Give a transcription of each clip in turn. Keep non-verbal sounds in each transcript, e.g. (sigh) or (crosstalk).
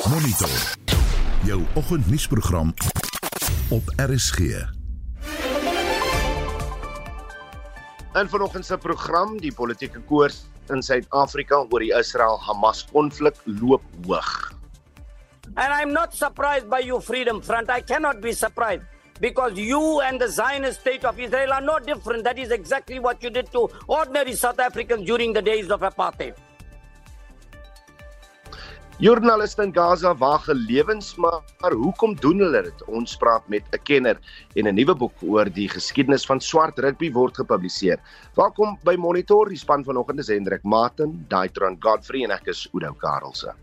Monitor. Jou oggendnuusprogram op RSG. In vanoggend se program, die politieke koers in Suid-Afrika oor die Israel-Hamas konflik loop hoog. And I'm not surprised by you, Freedom Front. I cannot be surprised because you and the Zionist state of Israel are no different. That is exactly what you did to ordinary South Africans during the days of apartheid. Joernaliste in Gaza wag lewens, maar hoekom doen hulle dit? Ons praat met 'n kenner en 'n nuwe boek oor die geskiedenis van swart rugby word gepubliseer. Welkom by Monitor, die span vanoggend is Hendrik Martin, Daitron Godfrey en ek is Oudo Karelse.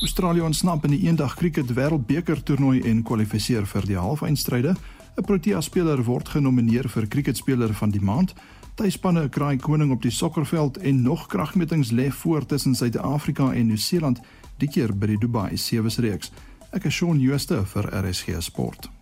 Australië ontsnap in die eendag cricket wêreldbeker toernooi en kwalifiseer vir die halfeindstryde. 'n Protea speler word genomineer vir cricketspeler van die maand. Tuisspanne kraai koning op die sokkerveld en nog kragmetings lê voor tussen Suid-Afrika en Nieu-Seeland die keer by die Dubai Sevens reeks. Ek is Shaun Schuster vir RSG Sport.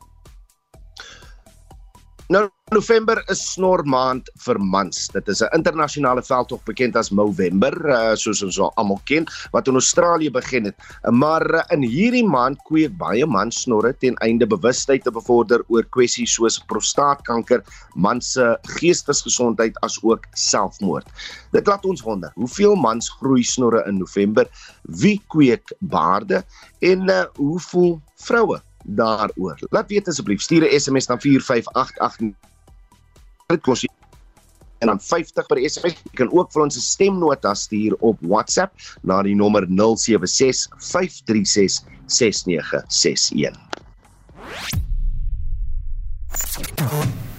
Nou November is snor maand vir mans. Dit is 'n internasionale veldtog bekend as Movember, uh, soos ons almal ken, wat in Australië begin het. Maar uh, in hierdie maand kweek baie mans snorre ten einde bewustheid te bevorder oor kwessies soos prostaatkanker, mans se geestesgesondheid as ook selfmoord. Dit laat ons wonder, hoeveel mans groei snorre in November? Wie kweek baarde en uh, hoe voel vroue? Daaroor. Laat weet asseblief, stuur 'n SMS na 45889. Dit kos en dan 50 per SMS. Jy kan ook vir ons 'n stemnota stuur op WhatsApp na die nommer 0765366961.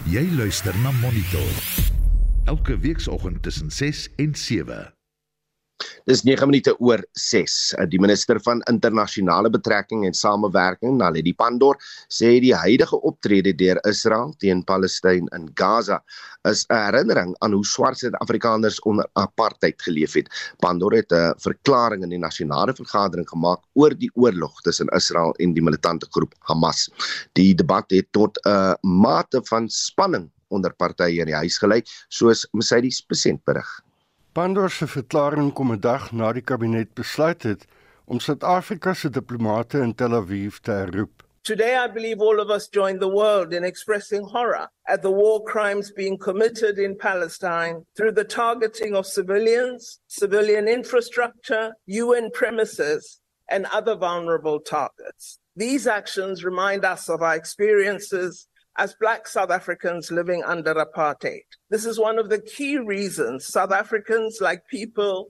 Jy luister na Monitor. Elke weekoggend tussen 6 en 7. Dis 9 minute oor 6. Eh, die minister van internasionale betrekking en samewerking, Naledi Pandor, sê die huidige optrede deur Israel teen Palestynë in Gaza is 'n herinnering aan hoe swart Suid-Afrikaners onder apartheid geleef het. Pandor het 'n verklaring in die nasionale vergadering gemaak oor die oorlog tussen Israel en die militante groep Hamas. Die debat het tot 'n mate van spanning onder partye in die huis gelei, soos Mercedes besent berig. Pandor se verklaring kom 'n dag na die kabinet besluit het om Suid-Afrika se diplomate in Tel Aviv te herroep. Today, I believe all of us join the world in expressing horror at the war crimes being committed in Palestine through the targeting of civilians, civilian infrastructure, UN premises, and other vulnerable targets. These actions remind us of our experiences as Black South Africans living under apartheid. This is one of the key reasons South Africans, like people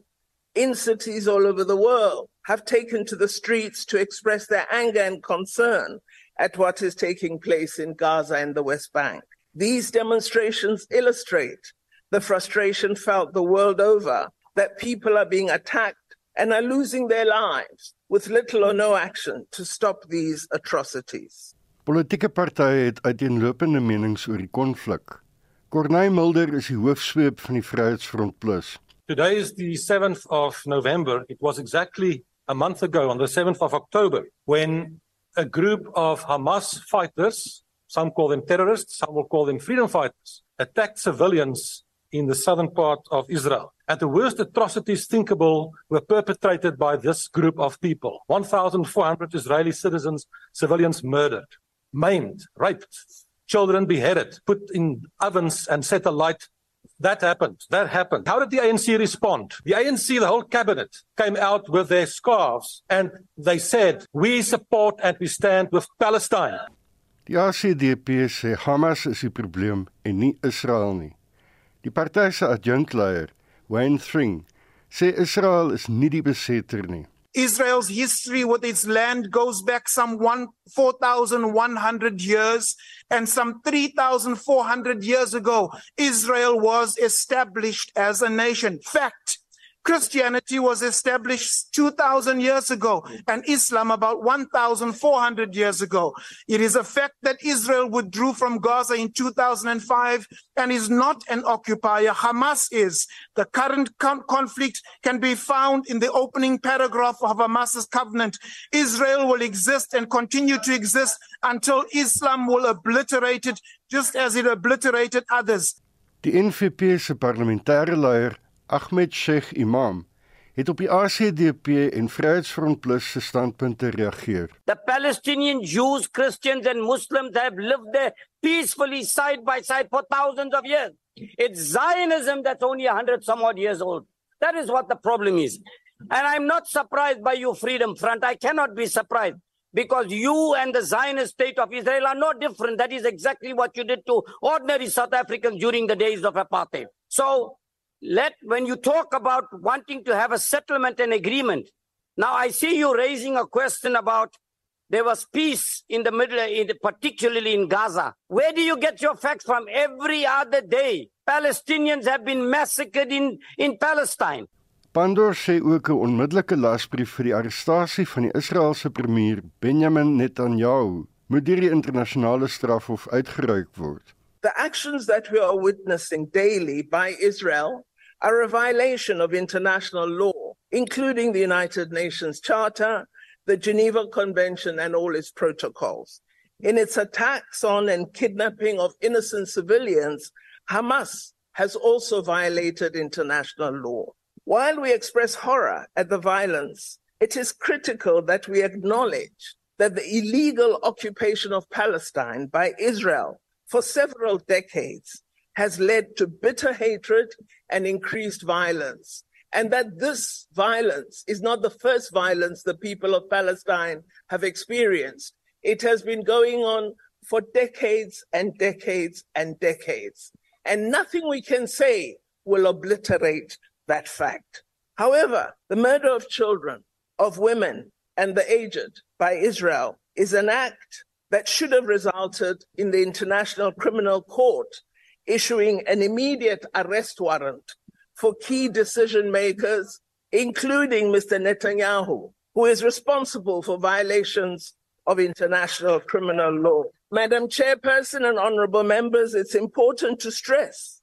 in cities all over the world, have taken to the streets to express their anger and concern at what is taking place in Gaza and the West Bank. These demonstrations illustrate the frustration felt the world over that people are being attacked and are losing their lives with little or no action to stop these atrocities. Politieke partye het uiteenlopende menings oor die konflik. Corneil Mulder is die hoofsweep van die Vryheidsfront Plus. Today is the 7th of November. It was exactly a month ago on the 7th of October when a group of Hamas fighters, some call them terrorists, some will call them freedom fighters, attacked civilians in the southern part of Israel. And the worst atrocities thinkable were perpetrated by this group of people. 1,400 Israeli citizens, civilians murdered. Maimed, raped, children beheaded, put in ovens and set alight. That happened. That happened. How did the ANC respond? The ANC, the whole cabinet, came out with their scarves and they said, We support and we stand with Palestine. Die ACDP sê Hamas is die probleem en nie Israel nie. Die party se adjunkleier, Wayne Thring, sê Israel is nie die besetter nie. Israel's history with its land goes back some 4,100 years, and some 3,400 years ago, Israel was established as a nation. Fact Christianity was established 2,000 years ago and Islam about 1,400 years ago. It is a fact that Israel withdrew from Gaza in 2005 and is not an occupier. Hamas is. The current con- conflict can be found in the opening paragraph of Hamas's covenant. Israel will exist and continue to exist until Islam will obliterate it just as it obliterated others. Die NVP se parlementêre leier Ahmed Sheikh Imam het op die ACDP en Vryheidsfront Plus se standpunte reageer. The Palestinian Jews, Christians, and Muslims have lived there peacefully side by side for thousands of years. It's Zionism that's only 100 some odd years old. That is what the problem is. And I'm not surprised by you, Freedom Front. I cannot be surprised because you and the Zionist state of Israel are no different. That is exactly what you did to ordinary South Africans during the days of apartheid. So let when you talk about wanting to have a settlement and agreement now i see you raising a question about there was peace in the middle in the, particularly in gaza. Where do you get your facts from? Every other day palestinians have been massacred in in palestine. Pandor sê ook 'n onmiddellike lasbrief vir die arrestasie van die Israeliese premier Benjamin Netanyahu moet deur die internasionale strafhof uitgereik word. The actions that we are witnessing daily by Israel are a violation of international law, including the United Nations Charter, the Geneva Convention, and all its protocols. In its attacks on and kidnapping of innocent civilians, Hamas has also violated international law. While we express horror at the violence, it is critical that we acknowledge that the illegal occupation of Palestine by Israel for several decades has led to bitter hatred and increased violence. And that this violence is not the first violence the people of Palestine have experienced. It has been going on for decades and decades and decades. And nothing we can say will obliterate that fact. However, the murder of children, of women, and the aged by Israel is an act that should have resulted in the International Criminal Court issuing an immediate arrest warrant for key decision makers, including Mr. Netanyahu, who is responsible for violations of international criminal law. Madam Chairperson and honorable members, it's important to stress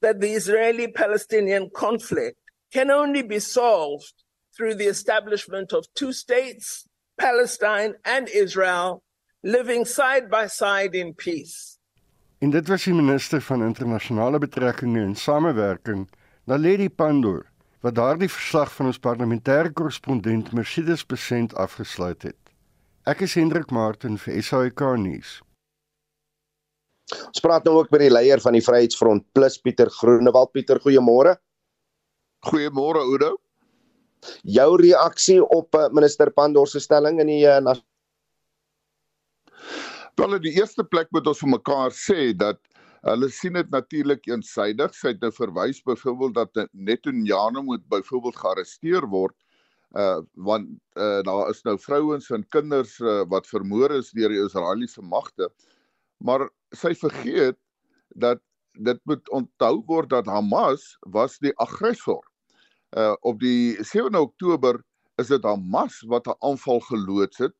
that the Israeli Palestinian conflict can only be solved through the establishment of two states, Palestine and Israel, living side by side in peace. En dit was die minister van internasionale betrekkinge en samewerking, Naledi Pandor, wat daardie verslag van ons parlementêre korrespondent Mercedes Besent afgesluit het. Ek is Hendrik Martin vir SAK nuus. Ons praat nou ook met die leier van die Vryheidsfront Plus Pieter Groenewald. Pieter, goeiemôre. Goeiemôre Oudo. Jou reaksie op eh, minister Pandor se stelling in die uh, Wel in die eerste plek moet ons vir mekaar sê dat hulle sien dit natuurlik eensydig. Sy het nou verwys byvoorbeeld dat Netanyahu moet byvoorbeeld gearresteer word uh want uh daar is nou vrouens en kinders uh, wat vermoor is deur die Israeliese magte. Maar sy vergeet dat dit moet onthou word dat Hamas was die aggressor. Uh op die 7 Oktober is dit Hamas wat 'n aanval geloods het.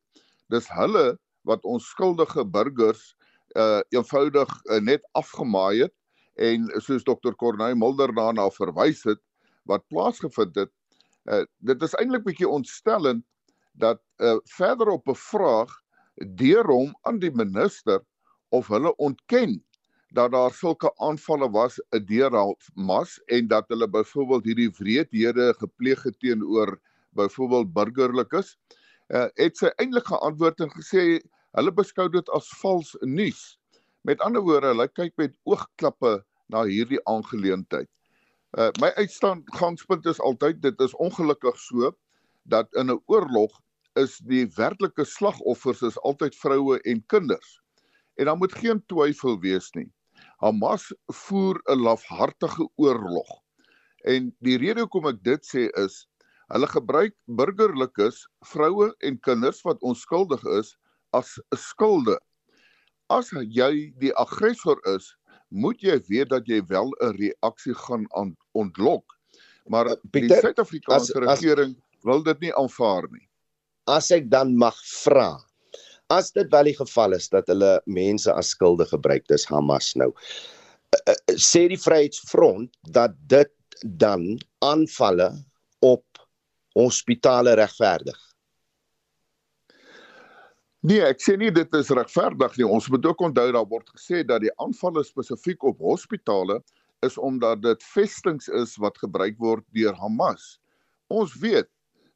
Dis hulle wat onskuldige burgers uh eenvoudig uh, net afgemaai het en soos dokter Corneil Mulder daarna verwys het wat plaasgevind het uh dit is eintlik bietjie ontstellend dat uh verder op 'n vraag deur hom aan die minister of hulle ontken dat daar sulke aanvalle was 'n deur Hamas en dat hulle byvoorbeeld hierdie wreedhede gepleeg het teenoor byvoorbeeld burgerlikes uh het sy eintlik geantwoord en gesê Hulle beskou dit as vals nuus. Met ander woorde, hulle kyk met oogklappe na hierdie aangeleentheid. Uh my uitstandgangspunt is altyd dit is ongelukkig so dat in 'n oorlog is die werklike slagoffers is altyd vroue en kinders. En dan moet geen twyfel wees nie. Hamas voer 'n lafhartige oorlog. En die rede hoekom ek dit sê is hulle gebruik burgerlikes, vroue en kinders wat onskuldig is as 'n skulde. As jy die aggressor is, moet jy weet dat jy wel 'n reaksie gaan ontlok. Maar die Pieter, Suid-Afrikaanse as- as- regering wil dit nie aanvaar nie. As ek dan mag vra, as dit wel die geval is dat hulle mense as skulde gebruik, dis Hamas nou. Uh, uh, sê die Vryheidsfront dat dit dan aanvalle op hospitale regverdig. Nee, ek sê nie dit is regverdig nie. Ons moet ook onthou daar word gesê dat die aanvalle spesifiek op hospitale is omdat dit vestings is wat gebruik word deur Hamas. Ons weet,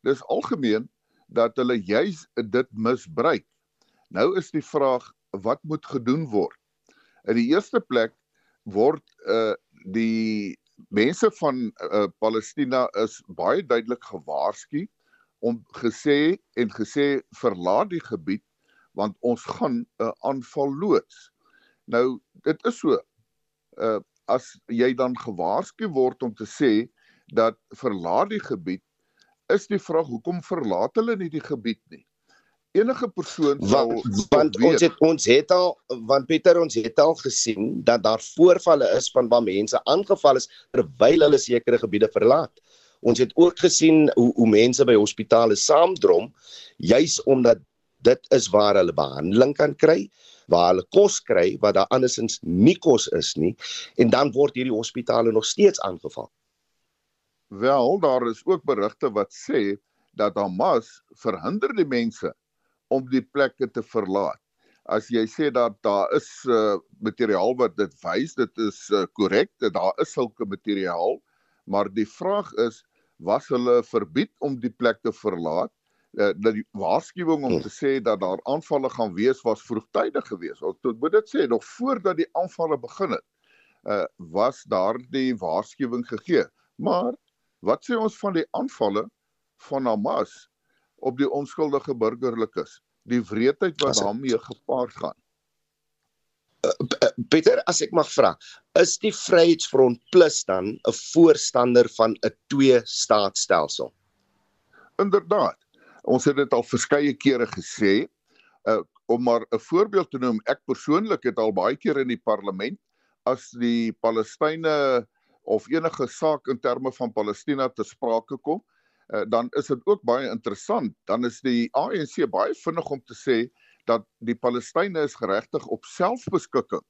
dis algemeen dat hulle juis dit misbruik. Nou is die vraag wat moet gedoen word? In die eerste plek word uh die mense van uh, Palestina is baie duidelik gewaarsku om gesê en gesê verlaat die gebied want ons gaan 'n aanval loods. Nou dit is so. Uh as jy dan gewaarsku word om te sê dat verlaat die gebied, is die vraag hoekom verlaat hulle nie die gebied nie? Enige persoon sal Want, want ons het ons het al want Pieter ons het al gesien dat daar voorvalle is van waar mense aangeval is terwyl hulle sekere gebiede verlaat. Ons het ook gesien hoe hoe mense by hospitale saamdrom juis omdat dit is waar hulle behandeling kan kry, waar hulle kos kry wat daar andersins nie kos is nie en dan word hierdie hospitale nog steeds aangeval. Wel, daar is ook berigte wat sê dat Hamas verhinder die mense om die plekke te verlaat. As jy sê dat daar is uh, materiaal wat dit wys, dit is korrek, uh, dat daar is sulke materiaal, maar die vraag is was hulle verbied om die plek te verlaat? Uh, dat die waarskuwing om te sê dat daar aanvalle gaan wees was vroegtydig geweest. Ons moet dit sê nog voordat die aanvalle begin het. Uh was daar die waarskuwing gegee. Maar wat sê ons van die aanvalle van Hamas op die onskuldige burgerlikes? Die wreedheid wat daarmee gepaard gaan. Pieter, as ek mag vra, is die Vryheidsfront Plus dan 'n voorstander van 'n twee-staatstelsel? Inderdaad. Ons het dit al verskeie kere gesê. Uh om maar 'n voorbeeld te noem, ek persoonlik het al baie keer in die parlement as die Palestynë of enige saak in terme van Palestina te sprake kom, uh, dan is dit ook baie interessant. Dan is die ANC baie vinnig om te sê dat die Palestynë is geregtig op selfbeskikking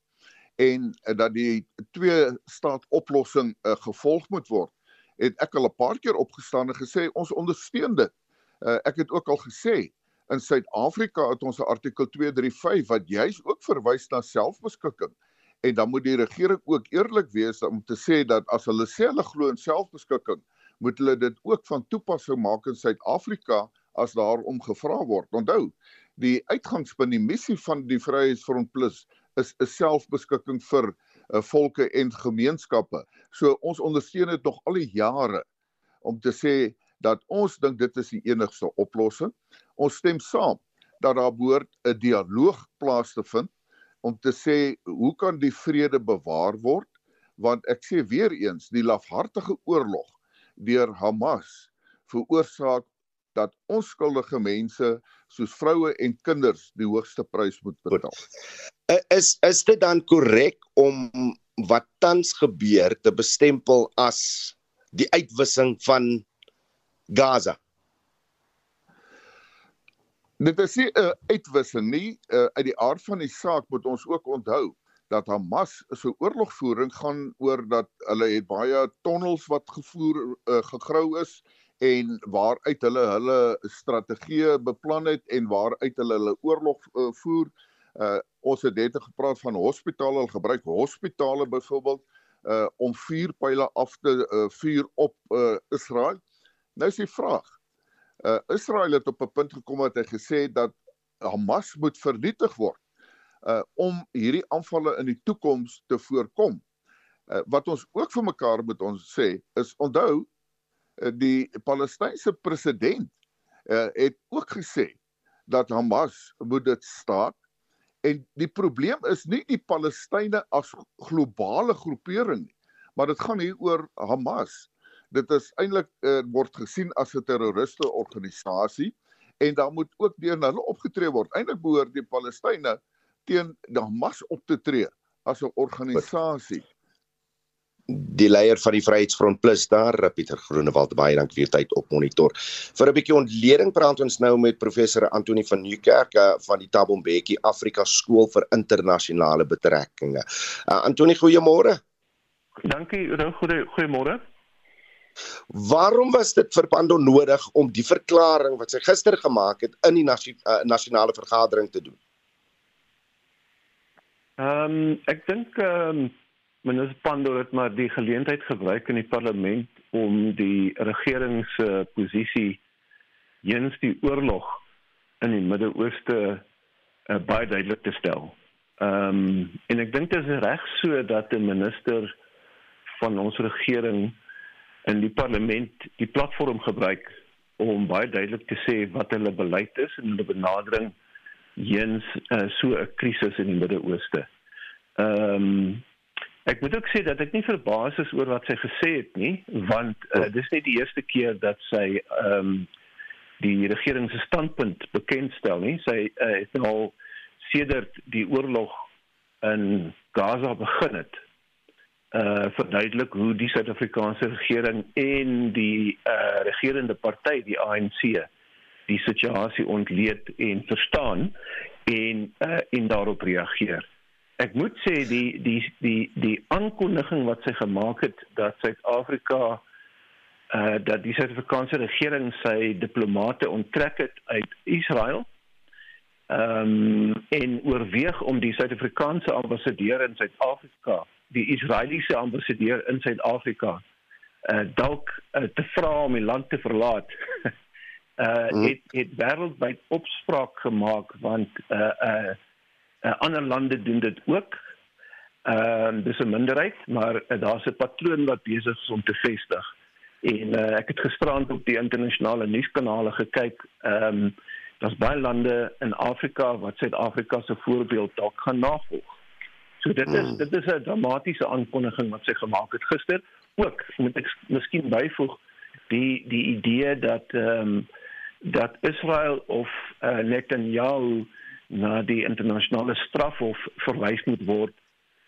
en uh, dat die twee staat oplossing uh, gevolg moet word. Het ek al 'n paar keer opgestaan en gesê ons ondersteun dit. Uh, ek het ook al gesê in Suid-Afrika het ons 'n artikel 235 wat juis ook verwys na selfbeskikking. En dan moet die regering ook eerlik wees om te sê dat as hulle sê hulle glo in selfbeskikking, moet hulle dit ook van toepassing maak in Suid-Afrika as daarom gevra word. Onthou, die uitgangspunt die missie van die Vryheidsfront Plus is 'n selfbeskikking vir uh, volke en gemeenskappe. So ons ondersteun dit nog al die jare om te sê dat ons dink dit is die enigste oplossing. Ons stem saam dat daar behoort 'n dialoog plaas te vind om te sê hoe kan die vrede bewaar word? Want ek sê weer eens, die lafhartige oorlog deur Hamas veroorsaak dat onskuldige mense soos vroue en kinders die hoogste prys moet betaal. Is is dit dan korrek om wat tans gebeur te bestempel as die uitwissing van Gaza? Dit is nie 'n uh, uitwissing nie. Uh, uit die aard van die saak moet ons ook onthou dat Hamas se oorlogvoering gaan oor dat hulle het baie tonnels wat gevoer uh, gegrou is en waaruit hulle hulle strategieë beplan het en waaruit hulle hulle oorlog uh, voer. Uh, ons het net gepraat van hospitale, hulle gebruik hospitale byvoorbeeld uh, om vuurpyle af te uh, vuur op uh, Israel. Nou is die vraag, uh, Israel het op 'n punt gekom wat hy gesê dat Hamas moet vernietig word uh om hierdie aanvalle in die toekoms te voorkom. Uh, wat ons ook vir mekaar moet ons sê is onthou uh, die Palestynse president uh het ook gesê dat Hamas moet dit staak en die probleem is nie die Palestynë as globale groepering nie, maar dit gaan hier oor Hamas dit is eintlik uh, word gesien as 'n terroriste organisasie en daar moet ook deur hulle opgetree word. Eintlik behoort die Palestynë teen Hamas op te tree as 'n organisasie. die leier van die Vryheidsfront Plus daar, Pieter Groenewald, baie dankie vir u tyd op monitor. Vir 'n bietjie ontleding praat ons nou met professor Antoni van Nieuwkerk uh, van die Thabo Mbeki Afrika Skool vir Internasionale Betrekkinge. Uh, Antoni, goeiemôre. Dankie, goeie goeiemôre. Waarom was dit vir Pando nodig om die verklaring wat sy gister gemaak het in die uh, nasionale vergadering te doen? Ehm um, ek dink ehm um, minister Pando het maar die geleentheid gebruik in die parlement om die regering se posisie teenoor die oorlog in die Midde-Ooste uh, baie duidelik te stel. Ehm um, en ek dink dit is reg so dat 'n minister van ons regering in die parlement die platform gebruik om baie duidelik te sê wat hulle beleid is en hulle benadering eens uh, so 'n krisis in die Midde-Ooste. Ehm um, ek moet ook sê dat ek nie verbaas is oor wat sy gesê het nie, want uh, dis nie die eerste keer dat sy ehm um, die regering se standpunt bekendstel nie. Sy uh, het al sedert die oorlog in Gaza begin het uh verduidelik hoe die Suid-Afrikaanse regering en die uh regerende party die ANC die situasie ontleed en verstaan en uh en daarop reageer. Ek moet sê die die die die aankondiging wat sy gemaak het dat Suid-Afrika uh dat die Suid-Afrikaanse regering sy diplomate onttrek het uit Israel ehm um, en oorweeg om die Suid-Afrikaanse ambassadeur in Suid-Afrika die Israeliese ambassadeur in Suid-Afrika uh dalk uh, te vra om die land te verlaat. (laughs) uh hmm. het het wêreldwyd opspraak gemaak want uh uh, uh ander lande doen dit ook. Ehm uh, dis 'n minderheid, maar uh, daar's 'n patroon wat besig is om te vestig. En uh, ek het gisterand op die internasionale nuuskanale gekyk. Ehm um, daar's baie lande in Afrika wat Suid-Afrika se voorbeeld dalk gaan navolg. So dit is hmm. dit is 'n dramatiese aankondiging wat sy gemaak het gister. Ook moet ek miskien byvoeg die die idee dat ehm um, dat Israel of uh, Netanyahu na die internasionale strafhof verwys moet word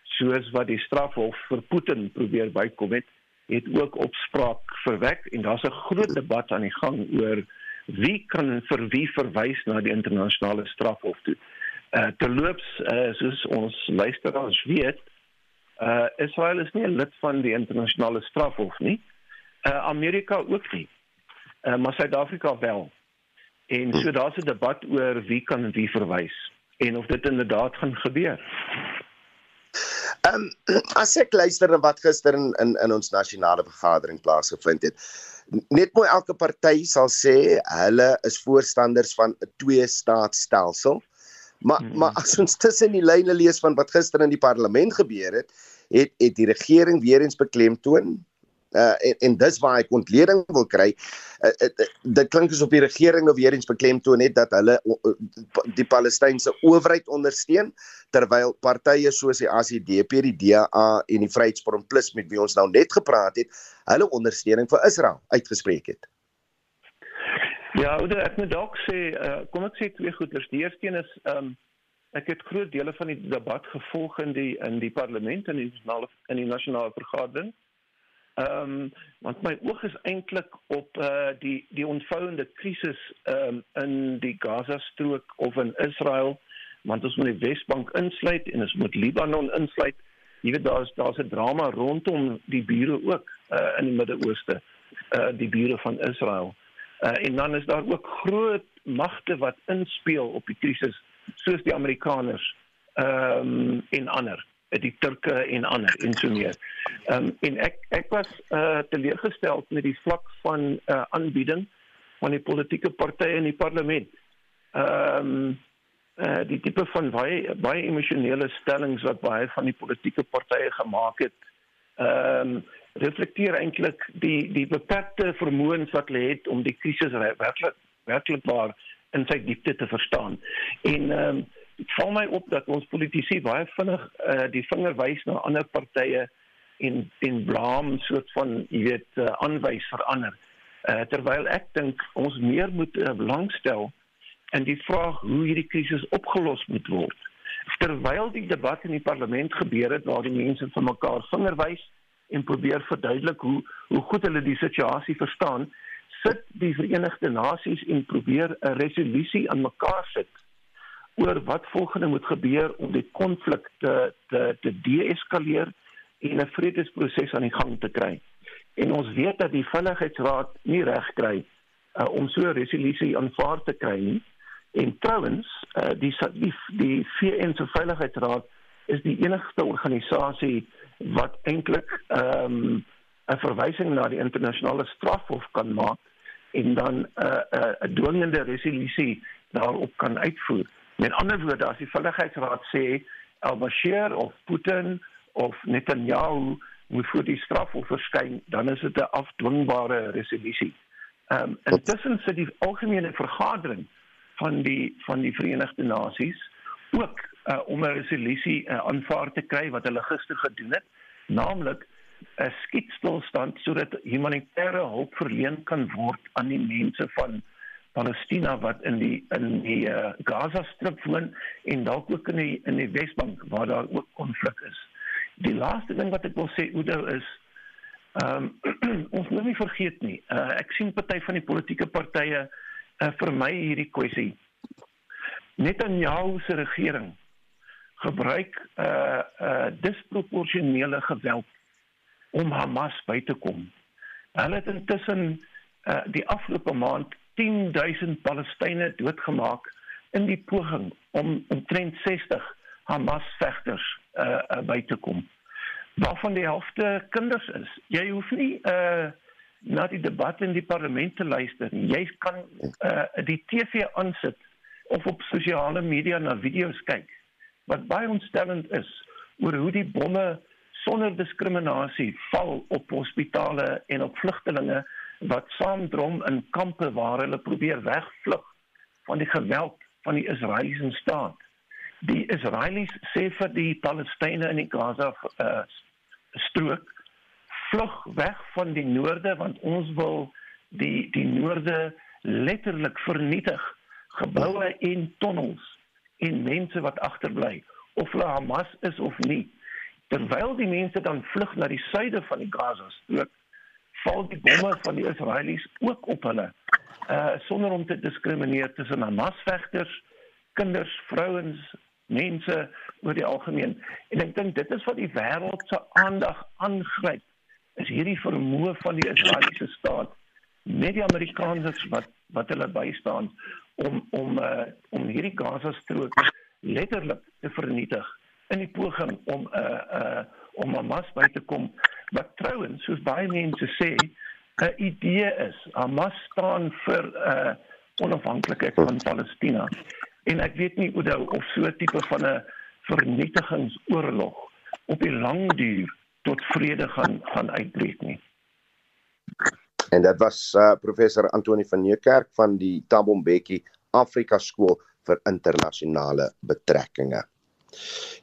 soos wat die strafhof vir Putin probeer bykom het het ook opspraak verwek en daar's 'n groot debat aan die gang oor wie kan vir wie verwys na die internasionale strafhof toe. Uh terloops, uh, soos ons luisteraars weet, uh Israel is nie 'n lid van die internasionale strafhof nie. Uh Amerika ook nie. Uh maar Suid-Afrika wel. En so daar's 'n debat oor wie kan wie verwys en of dit inderdaad gaan gebeur. Ehm um, as ek luister na wat gister in in, in ons nasionale vergadering plaasgevind het, net mooi elke party sal sê hulle is voorstanders van 'n twee-staatstelsel. Maar hmm. maar as ons tussen die lyne lees van wat gister in die parlement gebeur het, het het die regering weer eens beklemtoon uh en, en dis waar ek ontleding wil kry. Uh, uh, dit klink asof die regering nou weer eens beklemtoon het dat hulle uh, die Palestynse owerheid ondersteun terwyl partye soos die ACDP, die DA en die Vryheidsfront Plus met wie ons nou net gepraat het, hulle ondersteuning vir Israel uitgespreek het. Ja, ou, ek moet dalk sê, uh, kom ek sê twee goeders. Die eerste een is ehm um, ek het groot dele van die debat gevolg in die in die parlement en in die nasionale in die nasionale vergadering. Ehm um, want my oog is eintlik op uh die die ontvouende krisis ehm um, in die Gaza-strook of in Israel, want ons moet die Wesbank insluit en ons moet Libanon insluit. Jy weet daar's daar's 'n drama rondom die bure ook uh in die Midde-Ooste, uh die bure van Israel. Uh, en dan is daar ook groot magte wat inspel op die krisis soos die Amerikaners ehm um, en ander die Turke en ander en so meer. Ehm um, en ek ek was uh, teleurgestel met die vlak van uh, aanbieding van die politieke partye in die parlement. Ehm um, uh, die tipe van baie baie emosionele stellings wat baie van die politieke partye gemaak het. Ehm um, reflekteer eintlik die die beperkte vermoëns wat hulle het om die krisis werklik werklik waar in sy diepte te verstaan. En ehm um, val my op dat ons politici baie vinnig uh, die vinger wys na ander partye en en blame soort van jy weet uh, aanwys vir ander. Uh, terwyl ek dink ons meer moet uh, belangstel in die vraag hoe hierdie krisis opgelos moet word. Terwyl die debat in die parlement gebeur het waar die mense vir mekaar vinger wys en probeer verduidelik hoe hoe goed hulle die situasie verstaan, sit die Verenigde Nasies en probeer 'n resolusie aan mekaar sit oor wat volgende moet gebeur om die konflik te te te deeskaleer en 'n vredesproses aan die gang te kry. En ons weet dat die Veiligheidsraad nie reg kry uh, om so 'n resolusie aanvaar te kry nie. En trouens, uh, die die die VN se Veiligheidsraad is die enigste organisasie wat eintlik ehm um, 'n verwysing na die internasionale strafhof kan maak en dan 'n uh, 'n uh, dwingende resolusie daarop kan uitvoer. Met ander woorde, as die Veiligheidsraad sê al-Bashir of Putin of Netanyahu moet voor die strafhof verskyn, dan is dit 'n afdwingbare resolusie. Ehm um, intussen sit die algemene vergadering van die van die Verenigde Nasies ook uh, om 'n resolusie uh, aanvaar te kry wat hulle gister gedoen het, naamlik 'n skietstilstand sodat humanitêre hulp verleen kan word aan die mense van Palestina wat in die in die uh, Gaza strip woon en dalk ook in die in die Wesbank waar daar ook konflik is. Die laaste ding wat ek wil sê Oudo is ehm um, (clears throat) ons moet nie vergeet nie. Uh, ek sien party van die politieke partye uh, vir my hierdie kwessie. Netanyahu se regering gebruik 'n uh, uh, disproporsionele geweld om Hamas by te kom. Hulle het intussen uh, die afgelope maand 10000 Palestynë doodgemaak in die poging om omtrent 60 Hamas vegters uh, uh, by te kom. Waarvan die helfte kinders is. Jy hoef nie uh na die debat in die parlement te luister nie. Jy kan uh die TV aansit of op sosiale media na video's kyk wat baie ontstellend is oor hoe die bomme sonder diskriminasie val op hospitale en op vlugtelinge wat saamdrom in kampe waar hulle probeer wegvlug van die geweld van die Israeliese staat. Die Israelies sê vir die Palestynë in die Gaza uh, strook vlug weg van die noorde want ons wil die die noorde letterlik vernietig geboue en tonnels en mense wat agterbly of hulle Hamas is of nie. Terwyl die mense dan vlug na die suide van die Gaza strook val die bomme van die Israelies ook op hulle uh sonder om te diskrimineer tussen Hamas vegters kinders vrouens mense oor die algemeen. En ek dink dit is wat die wêreld se aandag aangryp is hierdie vermoë van die Israeliese staat met die Amerikaners wat wat hulle bystaan om om uh om hierdie Gaza strook letterlik te vernietig in die poging om 'n uh, uh, om 'n mas by te kom wat trouens soos baie mense sê 'n idee is. Hamas staan vir 'n uh, onafhanklikheid van Palestina. En ek weet nie hoe of so 'n tipe van 'n vernietigingsoorlog op die lang duur tot vrede gaan gaan uitbreek nie. En dit was uh, professor Antoni van Niekerk van die Thabo Mbeki Afrika Skool vir internasionale betrekkinge.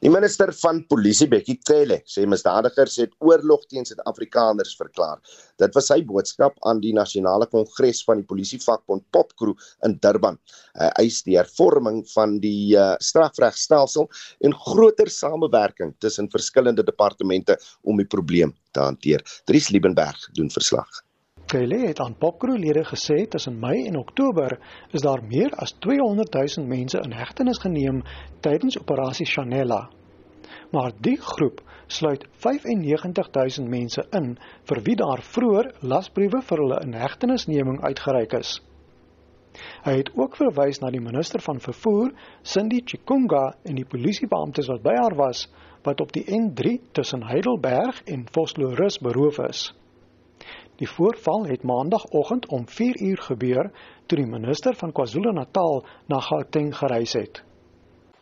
Die minister van Polisie Bekkie Cele sê misdadigers het oorlog teen Suid-Afrikaners verklaar. Dit was sy boodskap aan die nasionale kongres van die polisievakbond Popcrew in Durban. Hy eis die hervorming van die uh, strafregstelsel en groter samewerking tussen verskillende departemente om die probleem te hanteer. Dries Liebenberg doen verslag. Kelly het aan Popcrew-lede gesê tussen Mei en Oktober is daar meer as 200 000 mense in hegtenis geneem tydens operasie Chanela. Maar die groep sluit 95 000 mense in vir wie daar vroeër lasbriewe vir hulle inhegtenisneming uitgereik is. Hy het ook verwys na die minister van vervoer, Cindy Chikunga en die polisiebeamptes wat by haar was wat op die N3 tussen Heidelberg en Vosloorus beroof is. Die voorval het maandagooggend om 4uur gebeur toe die minister van KwaZulu-Natal na Gauteng gereis het.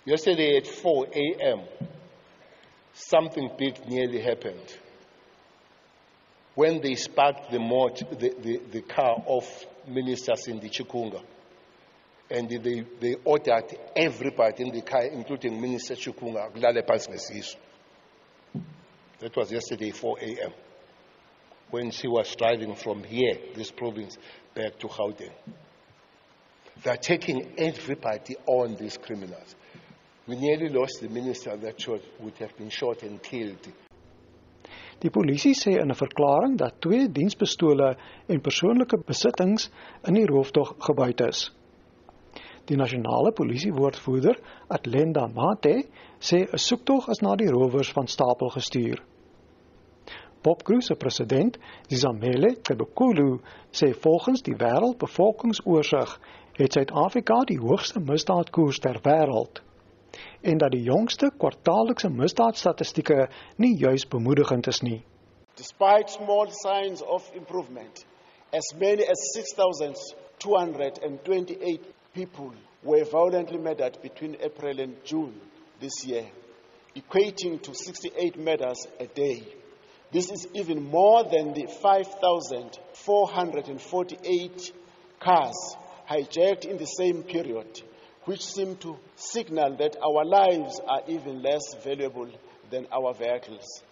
Yesterday at 4 a.m. something big nearly happened. When they sparked the mot the, the, the car of Minister Cindy Chikunga and they, they ordered everybody in the car including Minister Chikunga kulale phansi ngesisu. That was yesterday 4 a.m. when she was driving from here, this province, back to Gauteng. They're taking everybody on these criminals. We nearly lost the minister that would have been shot and killed. Die polisie sê in 'n verklaring dat twee dienspistole en persoonlike besittings in die rooftog gebuit is. Die nasionale polisiewoordvoerder, Atlenda Mate, sê 'n soektog is na die rowers van stapel gestuur. Popcrew se president, Zizamele Kebukulu, sê volgens die wêreldbevolkingsoorsig het Suid-Afrika die hoogste misdaadkoers ter wêreld en dat die jongste kwartaallikse misdaadstatistieke nie juis bemoedigend is nie. Despite small signs of improvement, as many as 6228 people were violently murdered between April and June this year, equating to 68 murders a day. This is even more than the 5,448 cars hijacked in the same period, which seem to signal that our lives are even less valuable than our vehicles.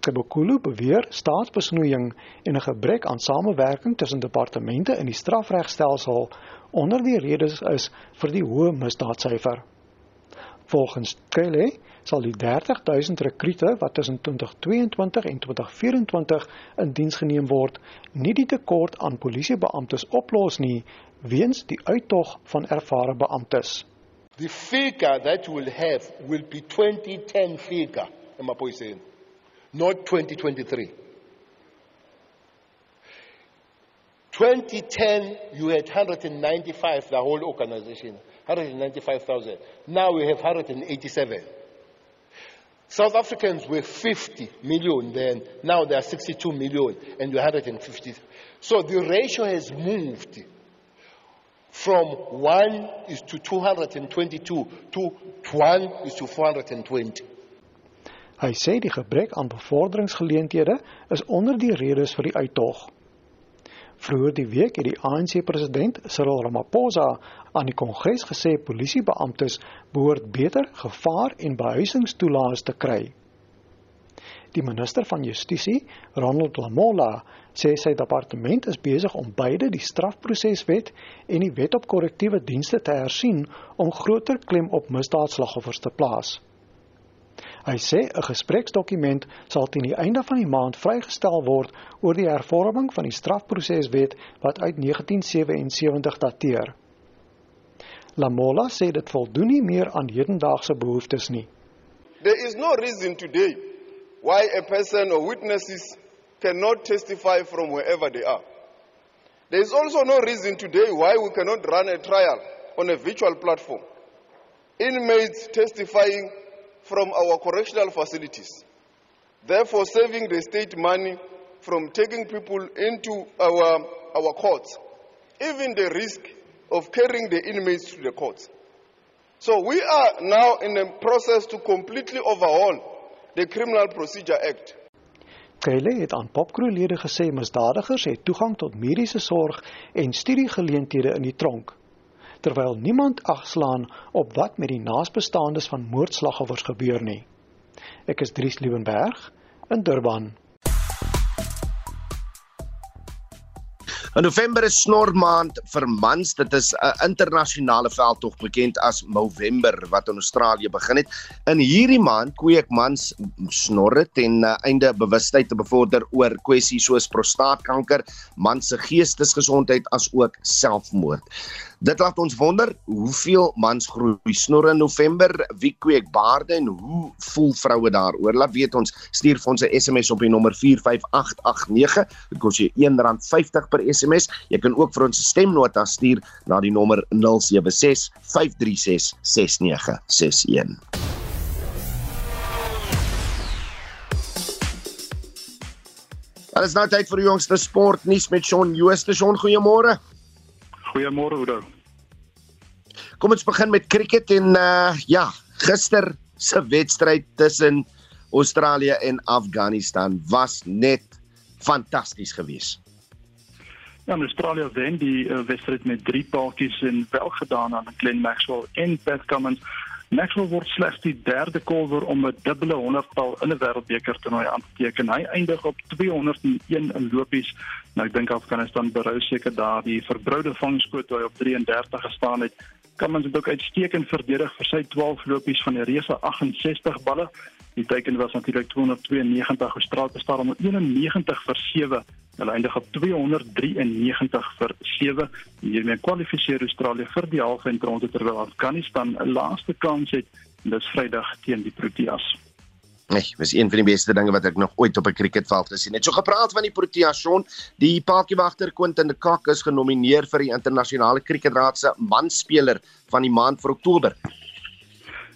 Kebukulu beweer staatsbesnoeiing en 'n gebrek aan samewerking tussen departemente in die strafregstelsel onder die redes is vir die hoë misdaadsyfer. Volgens Kele sal die 30000 rekrute wat tussen 2022 en 2024 in diens geneem word, nie die tekort aan polisiebeamptes oplos nie weens die uittog van ervare beamptes. The figure that we'll have will be 2010 figure, Mapoise, not 2023. 2010, you had 195, the whole organization, 195,000. Now we have 187. South Africans were 50 million then, now they are 62 million, and we're 150. So the ratio has moved from 1 is to 222 to 1 is to 420. Hy sê die gebrek aan bevorderingsgeleenthede is onder die redes vir die uittog. Vroeger die week het die ANC president Cyril Ramaphosa aan die Kongres gesê polisiebeamptes behoort beter gevaar en behuisingstoelaas te kry. Die minister van Justisie, Ronald Lamola, sê sy departement is besig om beide die strafproseswet en die wet op korrektiewe dienste te hersien om groter klem op misdaadslagoffers te plaas. Hy sê 'n gespreksdokument sal teen die einde van die maand vrygestel word oor die hervorming van die strafproseswet wat uit 1977 dateer. Lamola sê dit voldoen nie meer aan hedendaagse behoeftes nie. There is no reason today why a person or witnesses cannot testify from wherever they are. There is also no reason today why we cannot run a trial on a virtual platform. Inmates testifying from our correctional facilities, therefore saving the state money from taking people into our, our courts, even the risk of carrying the inmates to the courts. So we are now in a process to completely overhaul the Criminal Procedure Act. Kyle het aan popkroelede gesê misdadigers het toegang tot mediese sorg en studiegeleenthede in die tronk terwyl niemand agslaan op wat met die naasbestaandes van moordslagoffers gebeur nie. Ek is Dries Liebenberg in Durban. In November is snormaand vir mans. Dit is 'n internasionale veldtog bekend as Movember wat in Australië begin het. In hierdie maand kweek mans snorre ten uh, einde bewustheid te bevorder oor kwessies soos prostaatkanker, mans se geestesgesondheid as ook selfmoord. Dit laat ons wonder hoeveel mans groei snorre in November, wie kweek baarde en hoe voel vroue daaroor? Laat weet ons, stuur vir ons 'n SMS op die nommer 45889. Dit kos jou R1.50 per SMS. Jy kan ook vir ons 'n stemnota stuur na die nommer 076 536 6961. Alles nou tyd vir die jongste sportnuus met Shaun Jooste. Shaun, goeiemôre. Goeiemôre Oudo. Kom ons begin met cricket en uh ja, gister se wedstryd tussen Australië en Afghanistan was net fantasties geweest. Ja, Australië wen die uh, wedstryd met 3 paadjies en wel gedaan aan Glenn Maxwell en Pat Cummins. Maxwell word slegs die derde kolwer om 'n dubbele 100-tal in 'n wêreldbeker toernooi aan te teken. Hy eindig op 201 in lopies. Nou ek dink Afghanistan berou seker daar die verbroude vangskoot wat hy op 33 gestaan het. Cummins het ook uitstekend verdedig vir sy 12 lopies van die reëse 68 balle. Die teiken was natuurlik 292 gestraal bestaan om 91 vir 7. Hulle eindig op 293 vir 7. Hiermee kwalifiseer Australië vir die halve eindronde terwyl Afghanistan 'n laaste kans het. Dis Vrydag teen die Proteas. Nee, dis een van die beste dinge wat ek nog ooit op 'n cricketveld gesien het. So gepraat van die Proteas son, die paadjiewagter Quentin de Kock is genomineer vir die internasionale cricketraad se manspeler van die maand vir Oktober.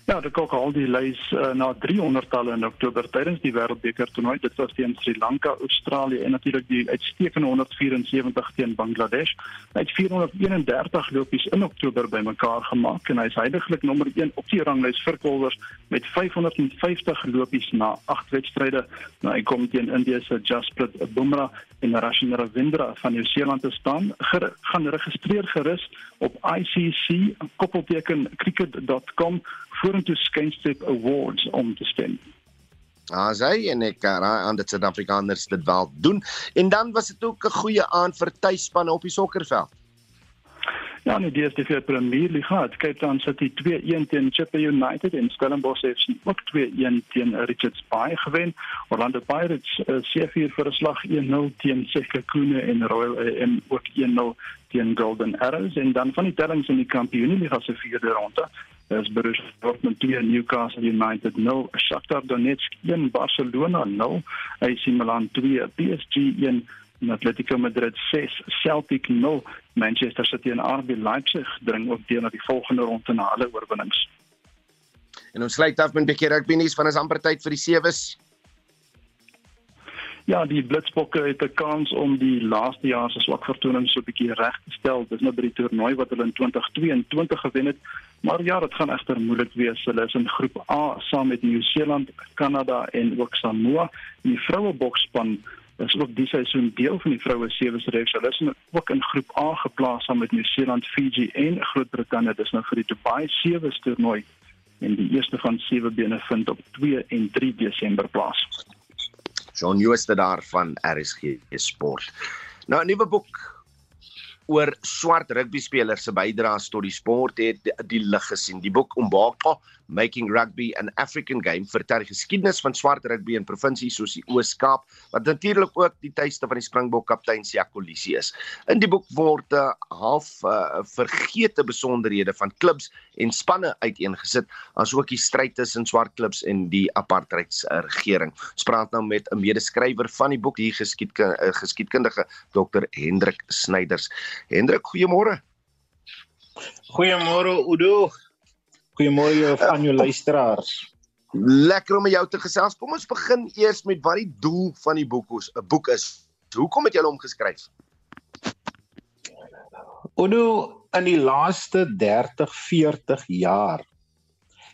Ja, de Kok al die lys uh, na 300 talle in Oktober tydens die Wêreldbeker toernooi. Dit was teen Sri Lanka, Australië en natuurlik die uitstekende 174 teen Bangladesh. Hy het 431 lopies in Oktober bymekaar gemaak en hy is heidaglik nommer 1 op die ranglys vir bowlers met 550 lopies na 8 wedstryde. Nou hy kom teen India se Jasprit Bumrah en Rashid Ravindra van Nieu-Seeland te staan. Ger gaan registreer gerus op ICC koppelteken cricket.com vorentoe skynstreep awards om te stem. As hy en ek raai aan dat Suid-Afrikaners dit wel doen. En dan was dit ook 'n goeie aand vir tuisspanne op die sokkerveld. Ja, nee, die DStv Premier League het Cape Town City 2-1 teen Chippa United en Stellenbosch FC ook 2-1 teen Richards Bay gewen. Orlando Pirates uh, C4 vir 'n slag 1-0 teen Sekhukhune en Royal AM ook 1-0 teen Golden Arrows en dan van die tellings in die Kampioenligga se vierde ronde is Borussia Dortmund 2 Newcastle United 0 Shakhtar Donetsk 1 Barcelona 0 AC Milan 2 PSG 1 Atletico Madrid 6 Celtic 0 Manchester City en RB Leipzig dring ook deur na die volgende ronde na hulle oorwinnings. En ons sluit af met 'n bietjie rugby nuus van ons amper tyd vir die sewes. Ja, die Blitsbokke het 'n kans om die laaste jaar se swak vertoning so 'n bietjie reg te stel. Dis nou by die toernooi wat hulle in 2022 gewen het. Maar ja, dit gaan egter moeilik wees. Hulle is in groep A saam met Nieu-Seeland, Kanada en ook Samoa. Die vroue boksspan is ook die seisoen deel van die vroue sewe reeks. Hulle is ook in groep A geplaas saam met Nieu-Seeland, Fiji en Groot-Brittanje. Dis nou vir die Dubai sewe toernooi en die eerste van sewe bene vind op 2 en 3 Desember plaas. Jean Jooste daar van RSG Sport. Nou 'n nuwe boek oor swart rugby spelers se bydraes tot die sport het die lig gesien. Die boek Umbako Making Rugby an African Game vertel die geskiedenis van swart rugby in provinsies soos die Oos-Kaap wat natuurlik ook die tuiste van die Springbok kaptein Siya Kolisi is. In die boek word uh, half uh, vergeete besonderhede van klubs en spanne uiteengesit asook die stryd tussen swart klubs en die apartheidsregering. Ons praat nou met 'n medeskrywer van die boek, die geskiedkundige uh, geskiedkundige Dr Hendrik Snyders. Hendrik, goeiemôre. Goeiemôre Udo. Goeiemôre aan jou luisteraars. Lekker om met jou te gesels. Kom ons begin eers met wat die doel van die boek is. 'n Boek is. Hoekom het jy hom geskryf? Odo in die laaste 30, 40 jaar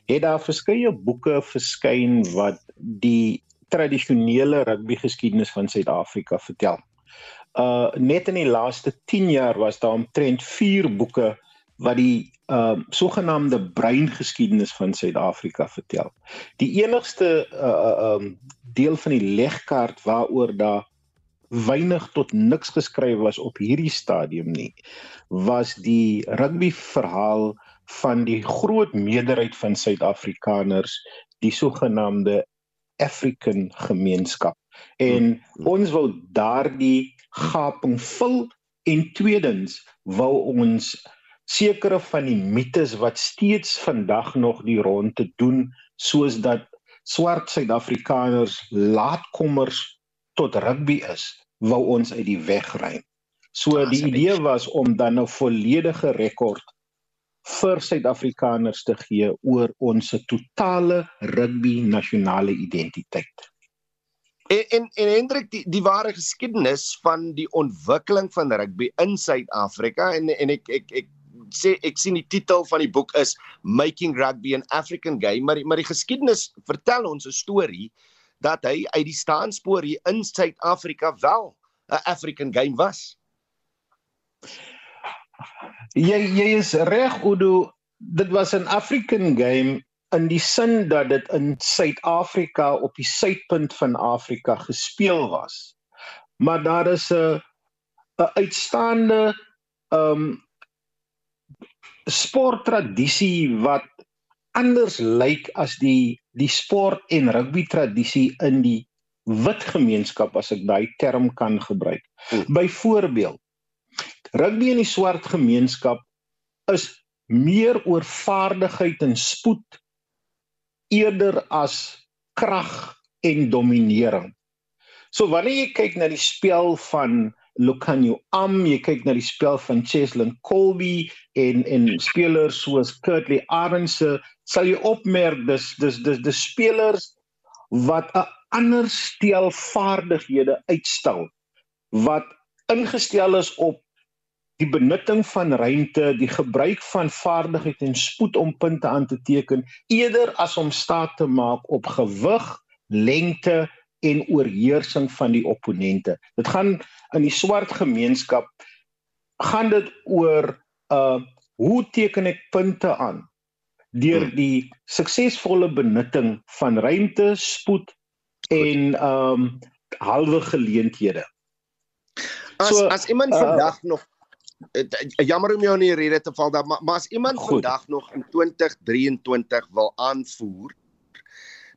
het daar verskeie boeke verskyn wat die tradisionele rugby geskiedenis van Suid-Afrika vertel. Uh net in die laaste 10 jaar was daar omtrent 4 boeke wat die uh, sogenaamde breingeskiedenis van Suid-Afrika vertel. Die enigste uh ehm uh, deel van die legkaart waaroor daar weinig tot niks geskryf was op hierdie stadium nie, was die rugby verhaal van die groot meerderheid van Suid-Afrikaners, die sogenaamde African gemeenskap. En ons wil daardie gaping vul en tweedens wou ons sekere van die mites wat steeds vandag nog die ronde doen soos dat swart Suid-Afrikaners laatkommers tot rugby is wou ons uit die weg ry. So die idee was om dan 'n volledige rekord vir Suid-Afrikaners te gee oor ons totale rugby nasionale identiteit. En en, en Hendrik die die ware geskiedenis van die ontwikkeling van rugby in Suid-Afrika en en ek ek ek sê ek sien die titel van die boek is Making Rugby an African Game, maar maar die geskiedenis vertel ons 'n storie dat hy uit die staanspoor hier in Suid-Afrika wel 'n African Game was. Jy jy is reg Udo, dit was 'n African Game in die sin dat dit in Suid-Afrika op die suidpunt van Afrika gespeel was. Maar daar is 'n 'n uitstaande ehm um, sporttradisie wat anders lyk as die die sport en rugby tradisie in die wit gemeenskap as ek daai term kan gebruik. Hmm. Byvoorbeeld rugby in die swart gemeenskap is meer oor vaardigheid en spoed eerder as krag en dominering. So wanneer jy kyk na die spel van Lucanio Am, jy kyk na die spel van Cheslin Colby en en spelers soos Kurtley Arendse, sal jy opmerk dis dis dis dis spelers wat 'n ander stel vaardighede uitstal wat ingestel is op die benutting van ruimte, die gebruik van vaardigheid en spoed om punte aan te teken eerder as om staat te maak op gewig, lengte en oorheersing van die opponente. Dit gaan in die swart gemeenskap gaan dit oor uh hoe teken ek punte aan deur hmm. die suksesvolle benutting van ruimte, spoed en um halwe geleenthede. As so, as iemand uh, vandag nog jammer om jou in die rede te val, maar, maar as iemand goed. vandag nog in 2023 wil aanvoer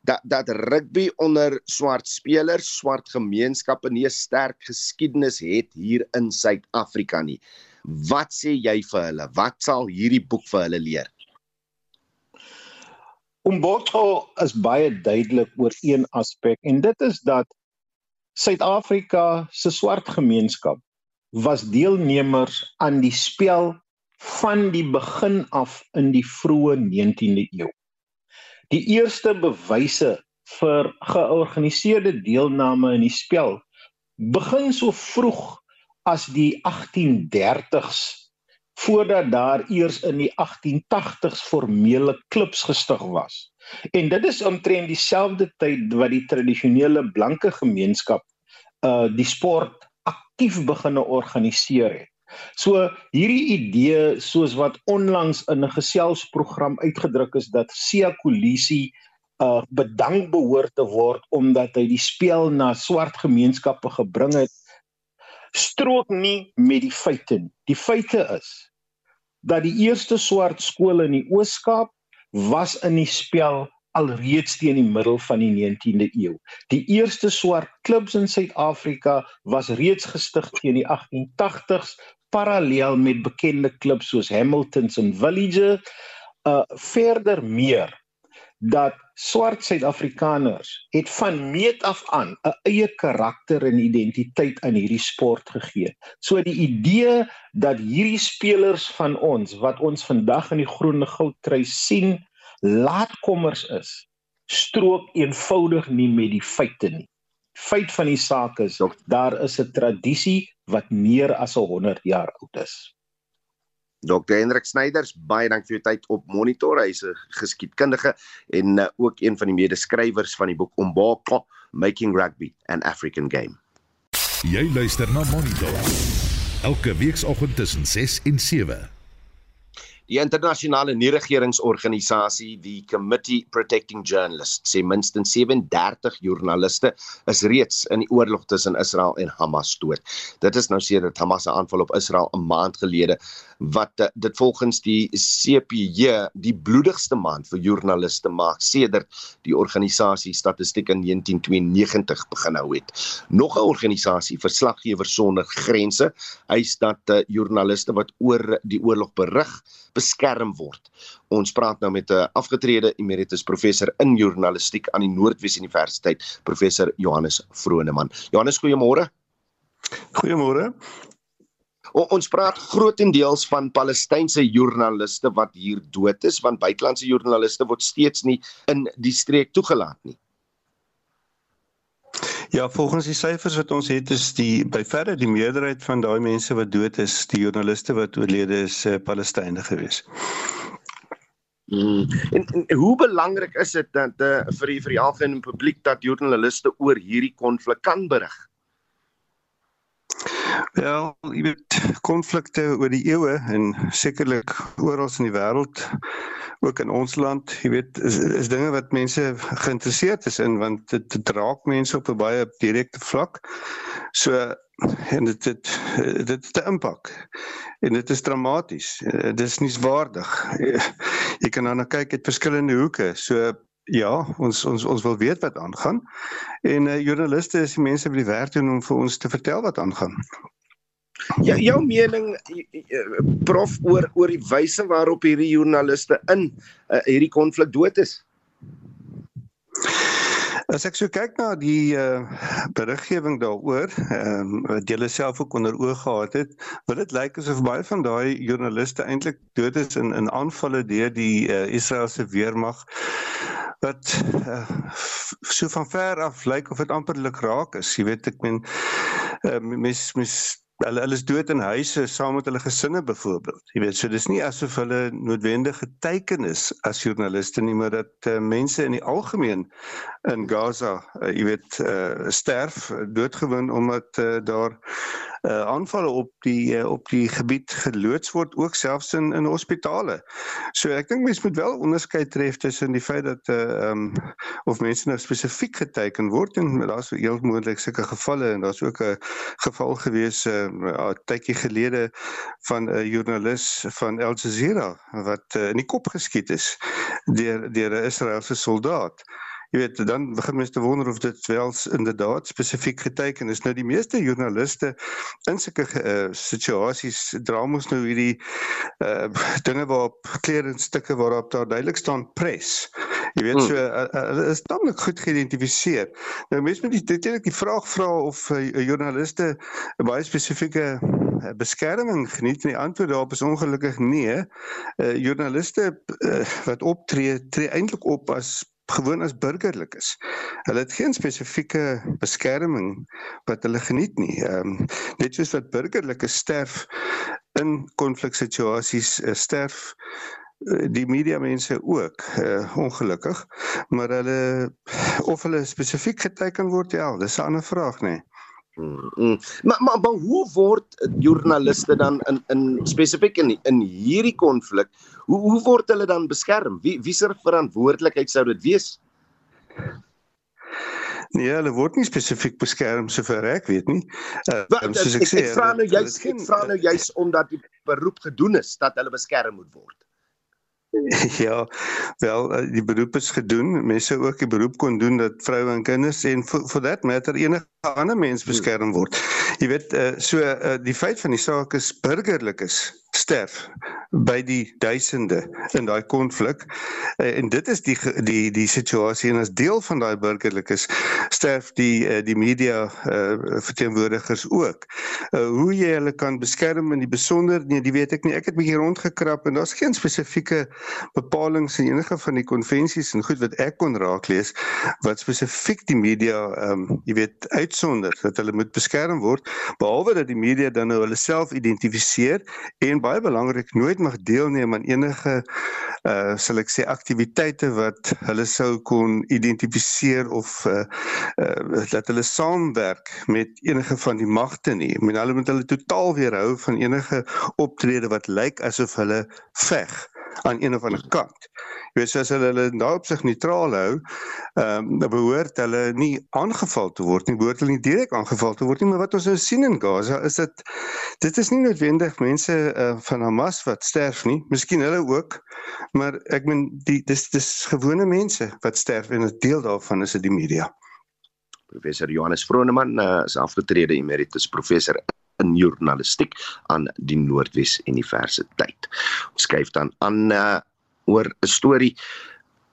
dat dat rugby onder swart spelers, swart gemeenskappe nie 'n sterk geskiedenis het hier in Suid-Afrika nie. Wat sê jy vir hulle? Wat sal hierdie boek vir hulle leer? Umboto is baie duidelik oor een aspek en dit is dat Suid-Afrika se swart gemeenskap was deelnemers aan die spel van die begin af in die vroeë 19de eeu. Die eerste bewyse vir georganiseerde deelname in die spel begin so vroeg as die 1830s voordat daar eers in die 1880s formele klubs gestig was. En dit is omtrent dieselfde tyd wat die tradisionele blanke gemeenskap uh die sport aktief begine organiseer het. So hierdie idee soos wat onlangs in 'n geselsprogram uitgedruk is dat Sia Kolisi uh bedank behoort te word omdat hy die speel na swart gemeenskappe gebring het strook nie met die feite nie. Die feite is dat die eerste swart skole in die Oos-Kaap was in die spel alreeds teen die middel van die 19de eeu. Die eerste swart klubs in Suid-Afrika was reeds gestig teen die 1880s parallel met bekende klubs soos Hamilton's en Villager uh verder meer dat swart Suid-Afrikaners het van meet af aan 'n eie karakter en identiteit aan hierdie sport gegee. So die idee dat hierdie spelers van ons wat ons vandag in die groene goudtrui sien, laatkommers is, strook eenvoudig nie met die feite nie. Feit van die saak is, daar is 'n tradisie wat meer as 100 jaar oud is. Dr. Hendrik Snyders, baie dankie vir u tyd op Monitor. Hy's 'n geskiedkundige en uh, ook een van die medeskrywers van die boek Ombako Making Rugby an African Game. Jy luister na Monitor. Elke weekoggend tussen 6 en 7. Die internasionale nie-regeringsorganisasie, die Committee Protecting Journalists, sê minstens 37 joernaliste is reeds in die oorlog tussen Israel en Hamas dood. Dit is nou sedert Hamas se aanval op Israel 'n maand gelede wat eh, dit volgens die CPJ die bloedigste maand vir joernaliste maak sedert die organisasie statistiek in 1992 begin hou het. Nog 'n organisasie, Verslaggewers sonder Grense, eis dat uh, joernaliste wat oor die oorlog berig beskerm word. Ons praat nou met 'n afgetrede emeritus professor in journalistiek aan die Noordwes Universiteit, professor Johannes Vroneman. Johannes, goeiemôre. Goeiemôre. Ons praat grootendeels van Palestynse joernaliste wat hier dood is, want buitelandse joernaliste word steeds nie in die streek toegelaat nie. Ja, volgens die syfers wat ons het is die by verre die meerderheid van daai mense wat dood is, die joernaliste wat oorlede is, uh, Palestynë gewees. Hmm. En, en hoe belangrik is dit dat uh, vir die vir die algemene publiek dat joernaliste oor hierdie konflik kan berig? Wel, jy weet konflikte oor die eeue en sekerlik oral in die wêreld ook in ons land, jy weet, is, is dinge wat mense geïnteresseerd is in want dit, dit raak mense op 'n baie direkte vlak. So en dit dit dit het 'n impak. En dit is dramaties. Dit is nie waardig. (laughs) Jy kan dan kyk uit verskillende hoeke. So Ja, ons ons ons wil weet wat aangaan. En uh, joernaliste is die mense wat die werk doen om vir ons te vertel wat aangaan. Ja, jou mening prof oor oor die wyse waarop hierdie joernaliste in uh, hierdie konflik dood is. As ek so kyk na die uh, beriggewing daaroor, ehm um, wat julle self ook onder oog gehad het, wil dit lyk asof baie van daai joernaliste eintlik dood is in in aanvalle deur die uh, Israeliese weermag wat uh, so van ver af lyk of dit amperlik raak is. Jy weet ek meen uh, mes mes hulle hulle is dood in huise saam met hulle gesinne byvoorbeeld. Jy weet, so dis nie asof hulle noodwendige teken is as joernaliste nie, maar dat uh, mense in die algemeen in Gaza, uh, jy weet, uh, sterf doodgewoon omdat uh, daar uh, aanvalle op die uh, op die gebied geloods word ook selfs in in hospitale. So ek dink mense moet wel onderskeid tref tussen die feit dat uh, um, of mense nou spesifiek geteken word en daar's heel moontlik sulke gevalle en daar's ook 'n geval gewees 'n uh, tydjie gelede van 'n joernalis van Al Jazeera wat uh, in die kop geskiet is deur deur 'n Israeliese soldaat. Jy weet, dan begin mense te wonder of dit wel inderdaad spesifiek geteken is. Nou die meeste joernaliste in sulke uh, situasies dra mos nou hierdie uh, dinge waarop kledingstukke waarop daar duidelik staan press. Jy weet so hulle uh, uh, is tamelik goed geïdentifiseer. Nou mense moet natuurlik die vraag vra of uh, joernaliste 'n baie spesifieke beskerming geniet en die antwoord daarop is ongelukkig nee. Uh, joernaliste uh, wat optree tree eintlik op as gewoon as burgerlik is. Hulle het geen spesifieke beskerming wat hulle geniet nie. Ehm um, net soos wat burgerlikes sterf in konfliksituasies uh, sterf uh, die media mense ook uh, ongelukkig, maar hulle of hulle spesifiek geteken word, ja, dis 'n ander vraag, nê. Nee. Mm, mm. Maar, maar maar hoe word joernaliste dan in in spesifiek in in hierdie konflik hoe hoe word hulle dan beskerm? Wie wie se verantwoordelikheid sou dit wees? Nee, hulle word nie spesifiek beskerm sover ek weet nie. Uh, soos ek, ek sê, ek vra nou juist ek vra nou juist omdat die beroep gedoen is dat hulle beskerm moet word. (laughs) Ja, wel eh, die beroep is gedoen. Mense ook die beroep kon doen dat vroue en kinders en for, for that matter enige ander mens beskerm word. Jy weet, uh, so uh, die feit van die saak is burgerlikes sterf by die duisende in daai konflik uh, en dit is die die die situasie en as deel van daai burgerlikes sterf die uh, die media uh, verteenwoordigers ook. Hoe jy hulle kan beskerm in die besonder nee, die weet ek nie. Ek het 'n bietjie rondgekrap en daar's geen spesifieke bepalinge in enige van die konvensies en goed wat ek kon raaklees wat spesifiek die media um, jy weet uitsonder dat hulle moet beskerm word behalwe dat die media dan nou hulle self identifiseer en baie belangrik nooit mag deelneem aan enige uh sal ek sê aktiwiteite wat hulle sou kon identifiseer of uh, uh dat hulle saamwerk met enige van die magte nie. Ek meen hulle moet hulle totaal weerhou van enige optrede wat lyk asof hulle veg aan een of ander kant. Jy weet soos hulle hulle daarop sig neutraal hou, ehm um, behoort hulle nie aangeval te word nie, behoort hulle nie direk aangeval te word nie, maar wat ons nou sien in Gaza is dat dit is nie noodwendig mense uh, van Hamas wat sterf nie, miskien hulle ook, maar ek meen die dis dis gewone mense wat sterf en 'n deel daarvan is dit die media. Professor Johannes Vroneman uh, is afgetrede emeritus professor in journalistiek aan die Noordwes Universiteit. Ons skuif dan aan uh, oor 'n storie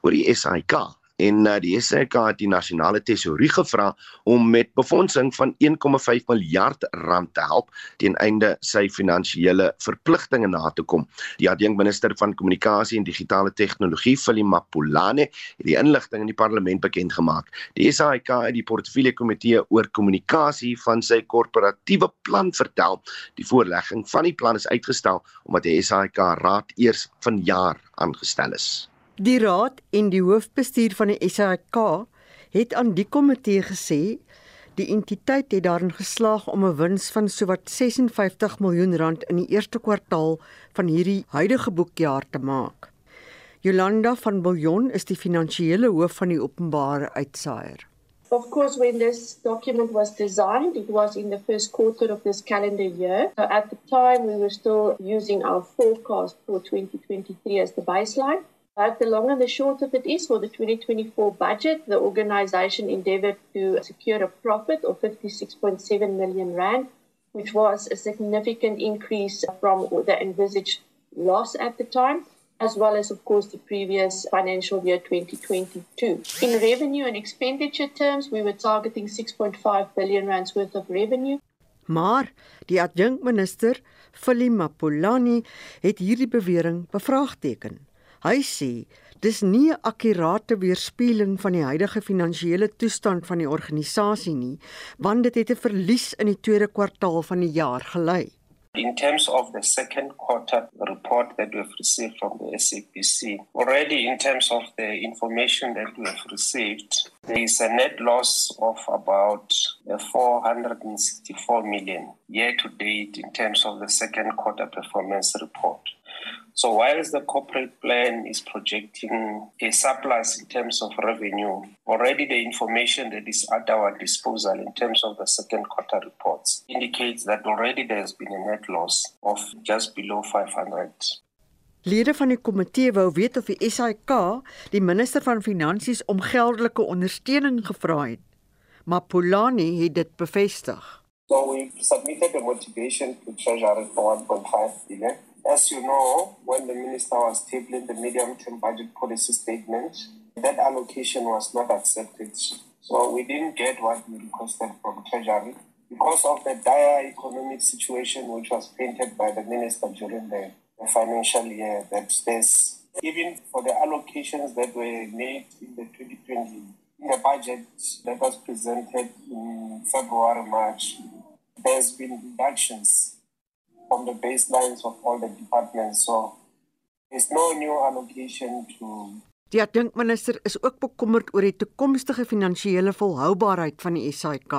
oor die SAIK en uh, die SAIK het die nasionale tesourie gevra om met befondsing van 1,5 miljard rand te help teen einde sy finansiële verpligtinge na te kom. Die adjunkminister van kommunikasie en digitale tegnologie, Philip Mapulane, het die inligting in die parlement bekend gemaak. Die SAIK het die portefeulje komitee oor kommunikasie van sy korporatiewe plan vertel. Die voorlegging van die plan is uitgestel omdat die SAIK raad eers vanjaar aangestel is. Die raad en die hoofbestuur van die SAK het aan die komitee gesê Die entiteit het daarin geslaag om 'n wins van sowat 56 miljoen rand in die eerste kwartaal van hierdie huidige boekjaar te maak. Jolanda van Billjon is die finansiële hoof van die openbare uitsaaier. Of course, when this document was designed, it was in the first quarter of this calendar year. So at the time, we were still using our forecast for 2023 as the baseline. But the long and the short of it is for the 2024 budget, the organization endeavored to secure a profit of 56.7 million rand, which was a significant increase from the envisaged loss at the time as well as, of course, the previous financial year 2022. In revenue and expenditure terms, we were targeting 6.5 billion rands worth of revenue. Maar die adjunkminister, Philip Mapulani, het hierdie bewering bevraagteken. Hy sê dis nie 'n akkurate weerspieëling van die huidige finansiële toestand van die organisasie nie, want dit het 'n verlies in die tweede kwartaal van die jaar gelei. In terms of the second quarter report that we've received from the SAPC, already in terms of the information that we have received, there is a net loss of about 464 million year to date in terms of the second quarter performance report. So whilst the corporate plan is projecting a surplus in terms of revenue, already the information that is at our disposal in terms of the second quarter reports indicates that already there has been a net loss of just below 500. Lede van die komitee wou weet of die SAIK die minister van finansies om geldelike ondersteuning gevra het. Maar Polani het dit bevestig. So we submitted a motivation to Treasury for 1.5 billion As you know, when the minister was tabling the medium-term budget policy statement, that allocation was not accepted. So we didn't get what we requested from Treasury because of the dire economic situation which was painted by the minister during the, the financial year that there's even for the allocations that were made in the 2020 in the budget that was presented in February, March, there's been reductions from the baselines of all the departments. So there's no new allocation to Die adjunkminister is ook bekommerd oor die toekomstige finansiële volhoubaarheid van die SAIK.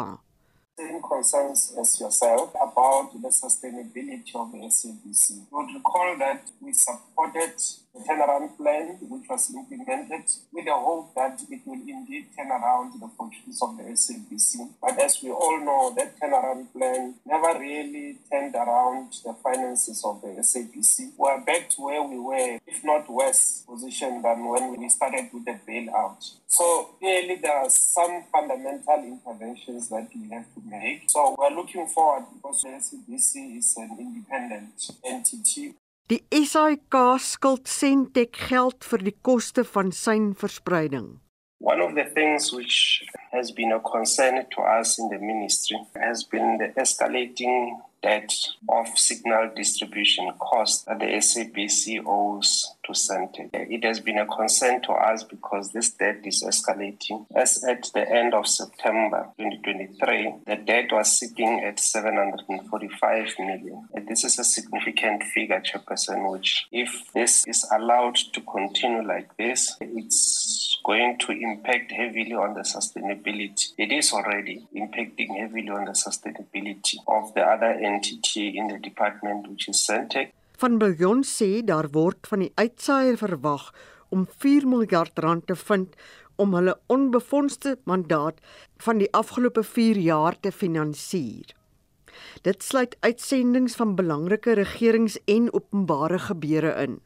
Same concerns as yourself about the sustainability of the SABC. You would recall that we supported the turnaround plan which was implemented with the hope that it will indeed turn around the fortunes of the SABC. But as we all know, that turnaround plan never really turned around the finances of the SABC. We are back to where we were, if not worse position than when we started with the bailout. So clearly there are some fundamental interventions that we have to make. So we're looking forward because the SABC is an independent entity Die SAIK skuld Sentech geld vir die koste van syn verspreiding. One of the things which has been a concern to us in the ministry has been the escalating debt of signal distribution costs that the SABC owes to Centec. It has been a concern to us because this debt is escalating. As at the end of September 2023, the debt was sitting at 745 million. And this is a significant figure, Chairperson, which if this is allowed to continue like this, it's going to impact heavily on the sustainability. It is already impacting heavily on the sustainability of the other entity in the department, which is Centec. Van Biljon sê daar word van die uitsaaier verwag om 4 miljard rand te vind om hulle onbefondste mandaat van die afgelope 4 jaar te finansier. Dit sluit uitsendings van belangrike regerings- en openbare gebeure in.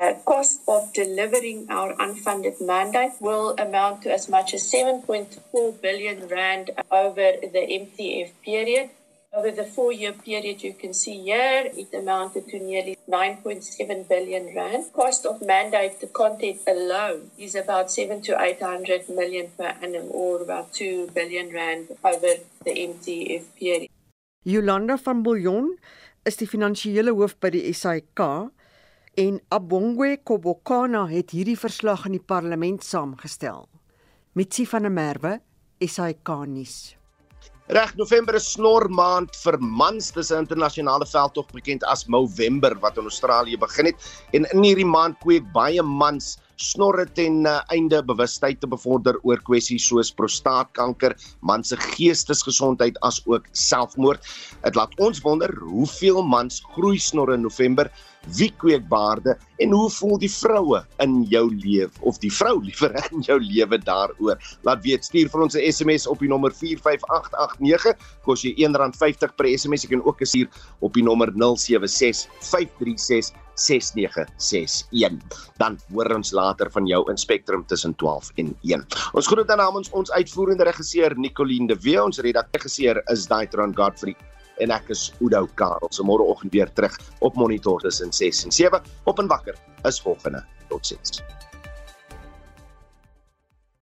The cost of delivering our unfunded mandate will amount to as much as 7.4 billion rand over the MTF period. Over the four year period, you can see here, it amounted to nearly 9.7 billion rand. Cost of mandate, the content alone, is about 7 to 800 million per annum, or about 2 billion rand over the MTF period. Yolanda van Billjon is die finansiële hoof by die SAIK en Abongwe Kobokana het hierdie verslag in die parlement saamgestel. Mitsi van der Merwe, SAIK nuus. Reg, November is snor maand vir mans. Dis 'n internasionale veldtog bekend as Movember wat in Australië begin het. En in hierdie maand kweek baie mans snorre ten uh, einde bewustheid te bevorder oor kwessies soos prostaatkanker, man se geestesgesondheid as ook selfmoord. Dit laat ons wonder hoeveel mans groei snorre in November wie kweek baarde en hoe voel die vroue in jou lewe of die vrou liewer (laughs) in jou lewe daaroor laat weet stuur vir ons 'n SMS op die nommer 45889 kos jy R1.50 per SMS jy kan ook stuur op die nommer 076536 6961. Dan hoor ons later van jou in Spectrum tussen 12 en 1. Ons groet dan namens ons uitvoerende regisseur Nicoline de Wee, ons redakteur is Daitron Godfrey en ek is Oudo Karel. So môreoggend weer terug op Monitor tussen 6 en 7 op en wakker is volgende. Totsiens.